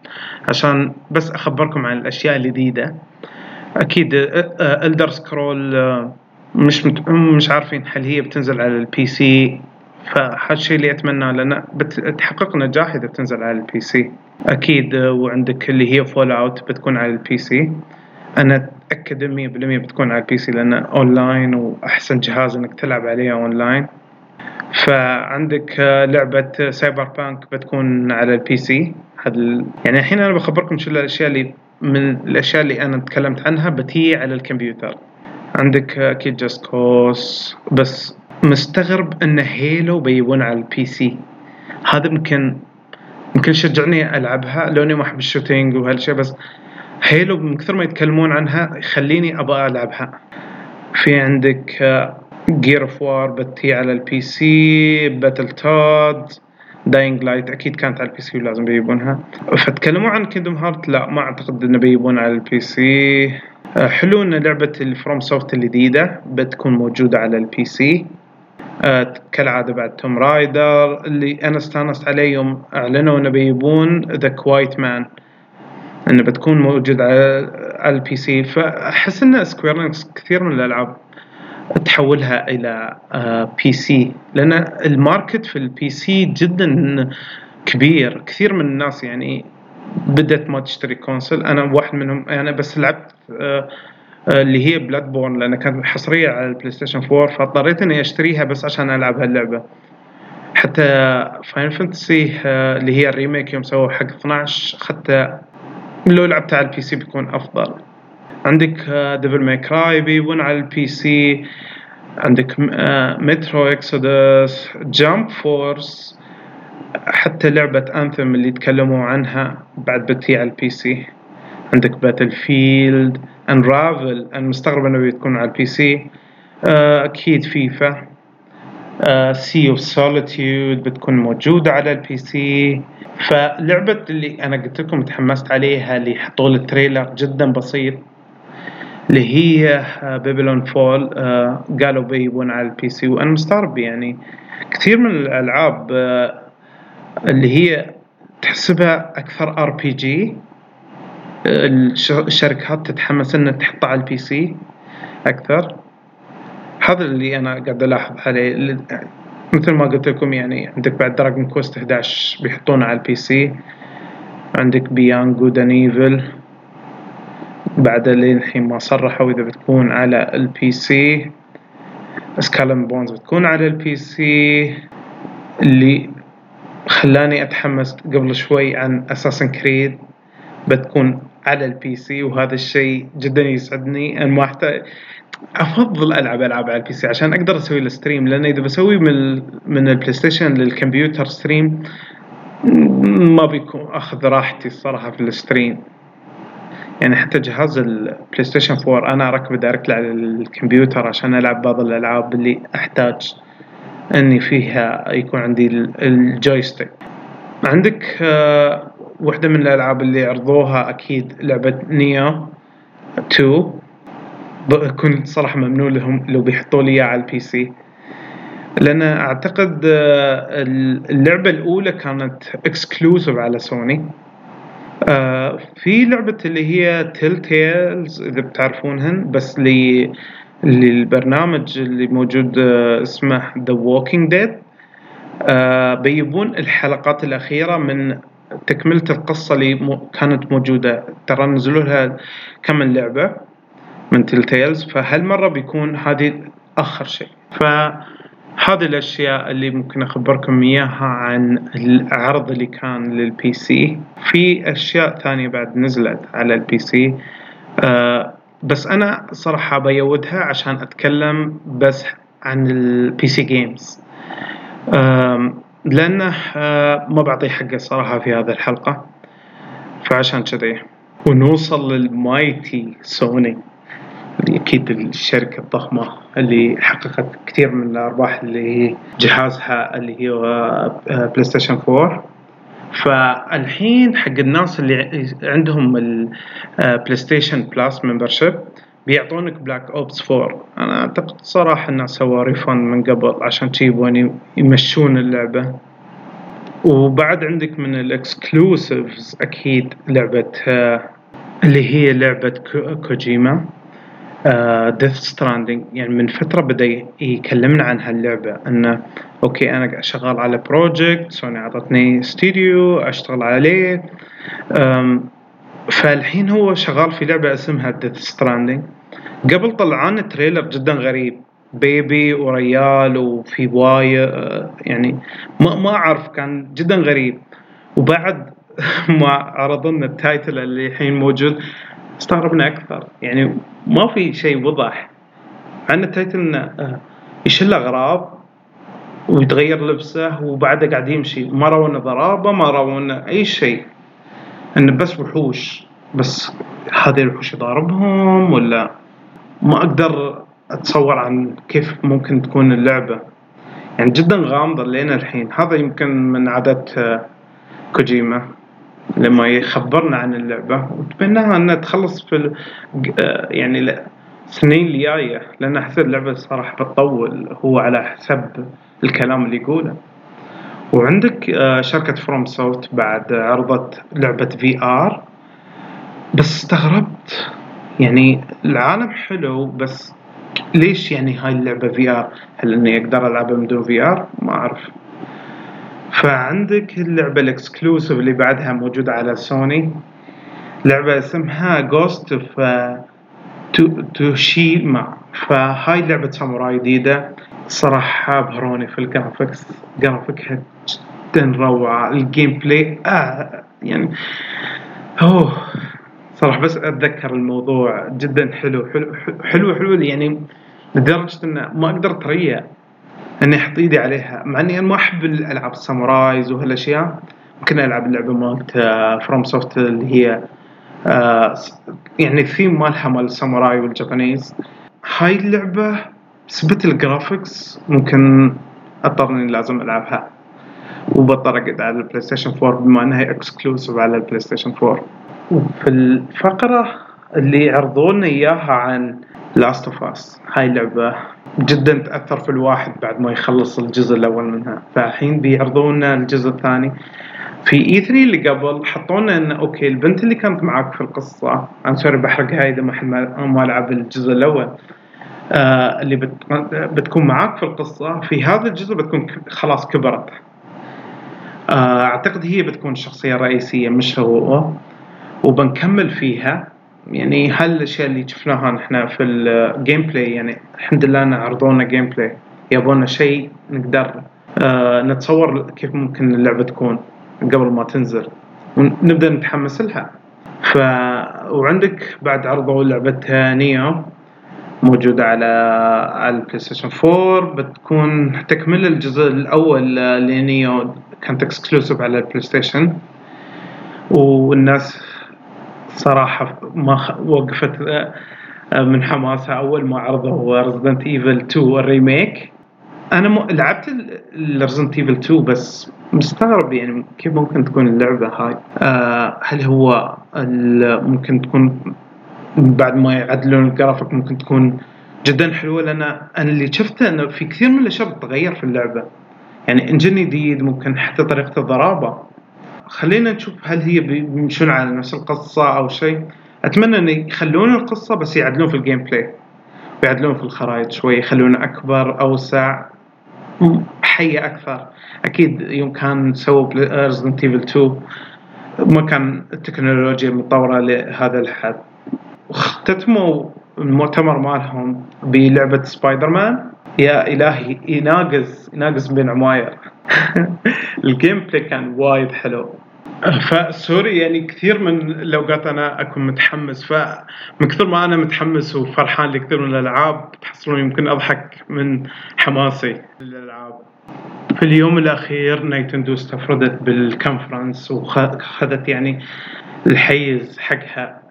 عشان بس أخبركم عن الأشياء الجديده أكيد Elder Scrolls مش مت... مش عارفين هل هي بتنزل على ال PC فهالشيء اللي اتمناه لأن بتحقق نجاح إذا بتنزل على ال PC أكيد وعندك اللي هي Fallout بتكون على ال PC أنا أتأكد 100% بتكون على ال PC لأنه أونلاين وأحسن جهاز إنك تلعب عليه أونلاين. فعندك آه، لعبة Cyberpunk بتكون على ال PC. هذا يعني الحين أنا بخبركم شو الأشياء اللي من الأشياء اللي أنا تكلمت عنها بتي على الكمبيوتر. عندك أكيد Just Cause بس مستغرب إن Halo بيبون على ال PC. هذا يمكن يمكن شجعني ألعبها لوني ما أحب ال shooting وهالشيء بس Halo من كثر ما يتكلمون عنها يخليني أبغى ألعبها. في عندك Gears of War بتي على ال PC Battletoads Dying Light أكيد كانت على ال PC ولازم بيجيبونها. فتكلموا عن Kingdom Hearts لا ما أعتقد إنه بيجيبون على ال PC حلو إن لعبة ال FromSoft الجديدة بتكون موجودة على ال PC آه، كالعادة بعد Tomb Raider اللي أنا استانست عليه يوم أعلنوا إنه بيجيبون The Quiet Man إنه بتكون موجود على ال PC فأحس إن Square كثير من الألعاب تحولها إلى PC لأن ال market في ال PC جدا كبير كثير من الناس يعني بدت ما تشتري console أنا واحد منهم أنا بس لعبت آه، آه، اللي هي Bloodborne لأنها كانت حصرية على ال PlayStation 4 فاضطريت إني أشتريها بس عشان ألعب هاللعبة. حتى Final Fantasy آه، اللي هي ال remake يوم سووا حق 12 اخذتها لو لعبتها على ال PC بيكون أفضل. عندك Devil May Cry بيبون على ال PC عندك Metro Exodus Jump Force حتى لعبة Anthem اللي تكلموا عنها بعد بتي على ال PC عندك Battlefield Unravel أنا مستغرب إنه بتكون على ال PC أكيد FIFA. Sea of Solitude بتكون موجودة على ال PC فلعبة اللي أنا قلت لكم تحمست عليها اللي حطوا ال trailer جدا بسيط اللي هي Babylon's آه، Fall آه، قالوا بيبون على ال PC وأنا مستغرب يعني كثير من الألعاب آه، اللي هي تحسبها أكثر RPG الشركات تتحمس إنها تحطها على ال PC أكثر. هذا اللي أنا قاعد ألاحظ عليه. مثل ما قلت لكم يعني عندك بعد Dragon Quest 11 بيحطونه على ال PC عندك Beyond Good and Evil بعد للحين ما صرحوا إذا بتكون على ال PC Skull and Bones بتكون على ال PC اللي خلاني أتحمس قبل شوي عن Assassin's Creed بتكون على ال PC وهذا الشيء جدا يسعدني. أنا ما أحتاج أفضل ألعب ألعاب على ال PC عشان أقدر أسوي ال stream لأن إذا بسوي من من ال PlayStation للكمبيوتر stream ما بيكون أخذ راحتي الصراحة في ال stream يعني حتى جهاز ال PlayStation 4 أنا أركبه direct على الكمبيوتر عشان ألعب بعض الألعاب اللي أحتاج إني فيها يكون عندي ال joystick عندك آه، واحدة من الألعاب اللي عرضوها أكيد لعبة Nioh 2 كنت صراحة ممنون لهم لو بيحطوا لي إياها على ال PC. لأن أعتقد آه، اللعبة الأولى كانت exclusive على سوني. آه في لعبة اللي هي Telltales إذا بتعرفونهن بس للبرنامج اللي موجود اسمه The Walking Dead بيبون الحلقات الأخيرة من تكملة القصة اللي كانت موجودة. ترى نزلوا لها كم لعبة من Telltales فهالمرة بيكون هذه آخر شيء. ف هذه الأشياء اللي ممكن أخبركم إياها عن العرض اللي كان لل PC في أشياء ثانية بعد نزلت على ال PC آه بس أنا صراحة بيودها عشان أتكلم بس عن ال PC games آه لأنه آه ما بعطي حقه الصراحة في هذه الحلقة فعشان كذي. ونوصل لل mighty Sony أكيد الشركة الضخمة اللي حققت كثير من الأرباح اللي هي جهازها اللي هي PlayStation 4 فالحين حق الناس اللي عندهم ال PlayStation Plus membership بيعطونك Black Ops 4 أنا أعتقد صراحة الناس سووا refund من قبل عشان يبون يمشون اللعبة. وبعد عندك من ال exclusives أكيد لعبة آه، اللي هي لعبة كوجيما. Death uh, Stranding يعني من فترة بدأ يكلمنا عن هاللعبة. إنه okay أنا شغال على project Sony أعطتني استديو أشتغل عليه. فالحين هو شغال في لعبة اسمها Death Stranding قبل طلعان trailer جدا غريب. baby وريال وفي ماي يعني ما ما أعرف كان جدا غريب. وبعد [laughs] ما عرضوا لنا ال title اللي الحين موجود استغربنا أكثر. يعني ما في شيء وضح. عن ال title إنه آه، يشيل أغراض ويتغير لبسه وبعده قاعد يمشي. ما رونا ضرابة ما رونا أي شيء. انه بس وحوش بس هذه الوحوش يضاربهم ولا ما أقدر أتصور عن كيف ممكن تكون اللعبة. يعني جدا غامضة لين الحين. هذا يمكن من عادات آه، كوجيما لما يخبرنا عن اللعبة. وتمناها إنها تخلص في آه، يعني السنين الجاية. لأن أحس اللعبة صراحة بتطول هو على حسب الكلام اللي يقوله. وعندك آه، شركة فروم سوفت بعد عرضت لعبة VR بس استغربت. يعني العالم حلو بس ليش يعني هاي اللعبة VR هل إني أقدر العبها من دون VR ما أعرف. فعندك اللعبة ال exclusive اللي بعدها موجودة على سوني لعبة اسمها Ghost of Tsushima فهاي لعبة ساموراي جديدة. صراحة ابهروني في ال graphics graphic ها جدا روعة. ال gameplay آه يعني أوه. صراحة بس أتذكر الموضوع جدا حلو. حلو حلو حلو يعني لدرجة إنه ما أقدر أتريا إني أحط إيدي عليها. مع إني أنا ما أحب الالعاب ال samurais وهالأشياء. ممكن ألعب اللعبة مالت فروم سوفت اللي هي آه، يعني الثيم مالها مال الساموراي وال Japanese. هاي اللعبة بسبة ال graphics ممكن اضطر إني لازم ألعبها. وبضطر أقعد على البلاي ستيشن 4 بما إنها exclusive على البلاي ستيشن 4 وفي الفقرة اللي عرضوا لنا إياها عن Last of Us هاي اللعبه جدا تأثر في الواحد بعد ما يخلص الجزء الأول منها. فالحين بيعرضون الجزء الثاني في E3 اللي قبل حطوا لنا انه okay البنت اللي كانت معاك في القصة أنا sorry بحرق هاي إذا ما حد ما لعب الجزء الأول. اللي بت... بتكون معاك في القصة في هذا الجزء بتكون خلاص كبرت. آه أعتقد هي بتكون الشخصيه الرئيسيه مش هو. وبنكمل فيها. يعني هل الأشياء اللي شفناها نحن في ال gameplay يعني الحمد لله إن عرضونا gameplay يبونا شيء نقدر آه نتصور كيف ممكن اللعبة تكون قبل ما تنزل. ونبدأ نتحمس لها. ف وعندك بعد عرضوا لعبة Nioh موجودة على على البلاي ستيشن 4 بتكون تكمل الجزء الأول ل Nioh كانت exclusive على البلاي ستيشن والناس صراحة ما وقفت آه، من حماسها أول ما عرضوا Resident Evil 2 ال remake. أنا م... لعبت Resident Evil 2 بس مستغرب يعني كيف ممكن تكون اللعبة هاي. آه هل هو ممكن تكون بعد ما يعدلون الجرافيك ممكن تكون جدا حلوة لأن أنا اللي شفته أنه في كثير من الأشياء بتتغير في اللعبة. يعني engine جديد ممكن حتى طريقة الضرابة. خلينا نشوف هل هي بيمشون على نفس القصة أو شيء. أتمنى أن يخلون القصة بس يعدلون في ال gameplay ويعدلون في الخرائط شوي يخلونه أكبر أوسع حية أكثر. أكيد يوم كان سووا Resident Evil 2 ما كان التكنولوجيا متطورة لهذا الحد. واختتموا المؤتمر مالهم بلعبة سبايدر مان يا إلهي يناقز يناقز بين عماير. [laughs] ال gameplay كان وايد حلو. ف sorry يعني كثير من الأوقات أنا أكون متحمس. فمن كثر ما أنا متحمس وفرحان لكثير من الألعاب تحصلون يمكن أضحك من حماسي للألعاب. في اليوم الأخير نينتندو استفردت بال conference واخذت يعني الحيز حقها.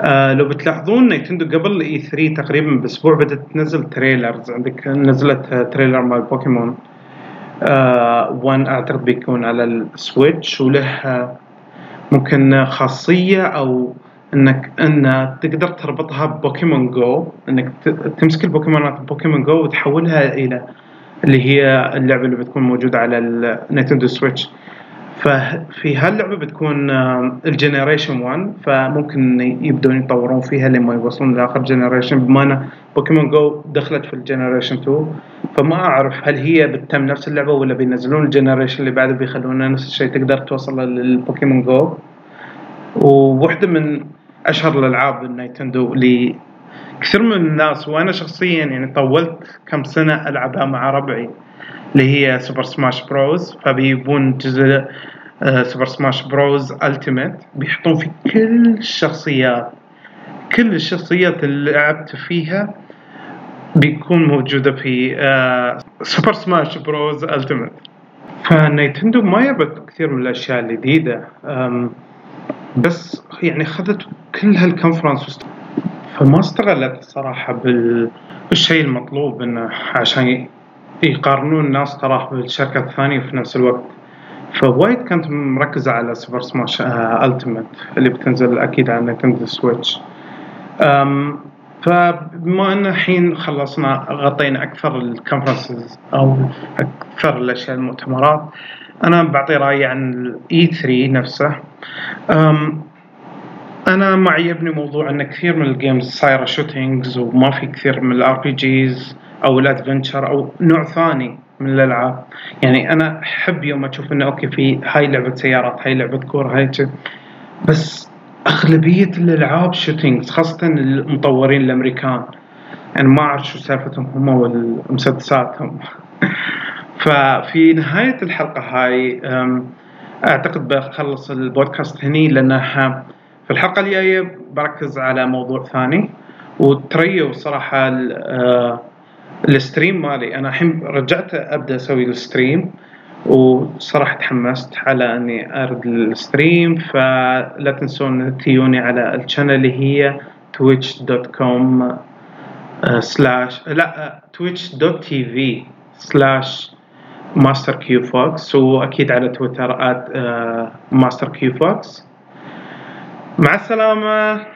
آه لو بتلاحظون نينتندو قبل E3 تقريبا بأسبوع بدأت تنزل trailers عندك نزلت trailer مال بوكيمون آه 1 اعتقد بيكون على ال Switch وله ممكن خاصية أو انك إن تقدر تربطها ببوكيمون جو إنك تمسك البوكيمونات بوكيمون جو وتحولها إلى اللي هي اللعبة اللي بتكون موجودة على النينتندو Switch. ففي هاللعبة بتكون ال generation 1 فممكن يبدون يطورون فيها لما يوصلون لآخر generation بما أن بوكيمون جو دخلت في ال generation 2 فما أعرف هل هي بتتم نفس اللعبة ولا بينزلون ال generation اللي بعده بيخلونها نفس الشيء تقدر توصل للبوكيمون جو. وواحدة من أشهر الألعاب النينتندو اللي كثير من الناس وأنا شخصيا يعني طولت كم سنة ألعبها مع ربعي. اللي هي Super Smash Bros فبيبون جزء Super Smash Bros Ultimate بيحطون في كل الشخصيات. كل الشخصيات اللي لعبت فيها بيكون موجودة في Super Smash Bros Ultimate فنينتندو ما يابت كثير من الأشياء الجديدة. بس يعني خذت كل هال conference فما استغلت الصراحة بالشيء المطلوب إنه عشان يقارنون الناس تراه بالشركة الثانية في نفس الوقت. فوايد كانت مركزة على Super Smash Ultimate اللي بتنزل أكيد على نينتندو Switch. فبما أن الحين خلصنا غطينا أكثر ال conferences أو أكثر الأشياء المؤتمرات أنا بعطي رأيي عن ال E3 نفسه. أنا ما عجبني موضوع إن كثير من ال games صايره shootings وما في كثير من ال RPGs أو ال adventure أو نوع ثاني من الألعاب. يعني أنا أحب يوم أشوف إنه okay في هاي لعبة سيارات هاي لعبة كورة هاي بس أغلبية الألعاب shootings خاصة المطورين الأمريكان. يعني ما أعرف شو سالفتهم هم والمسدساتهم. [laughs] ففي نهاية الحلقة هاي أعتقد بخلص البودكاست هني لأنه في الحلقة الجاية بركز على موضوع ثاني. وتريوا صراحة آه، ال stream مالي. أنا الحين رجعت أبدأ أسوي ال stream وصراحة تحمست على أني أرد ال stream. فلا تنسون تيوني على ال channel اللي هي twitch.com slash لا twitch dot TV slash Master Q Fox وأكيد على تويتر Master Q Fox مع السلامة.